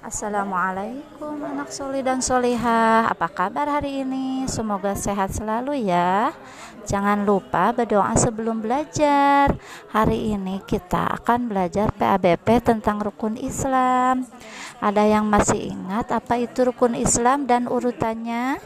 Assalamualaikum anak soli dan solihah Apa kabar hari ini? Semoga sehat selalu ya. Jangan lupa berdoa sebelum belajar. Hari ini kita akan belajar PABP tentang rukun Islam. Ada yang masih ingat apa itu rukun Islam dan urutannya?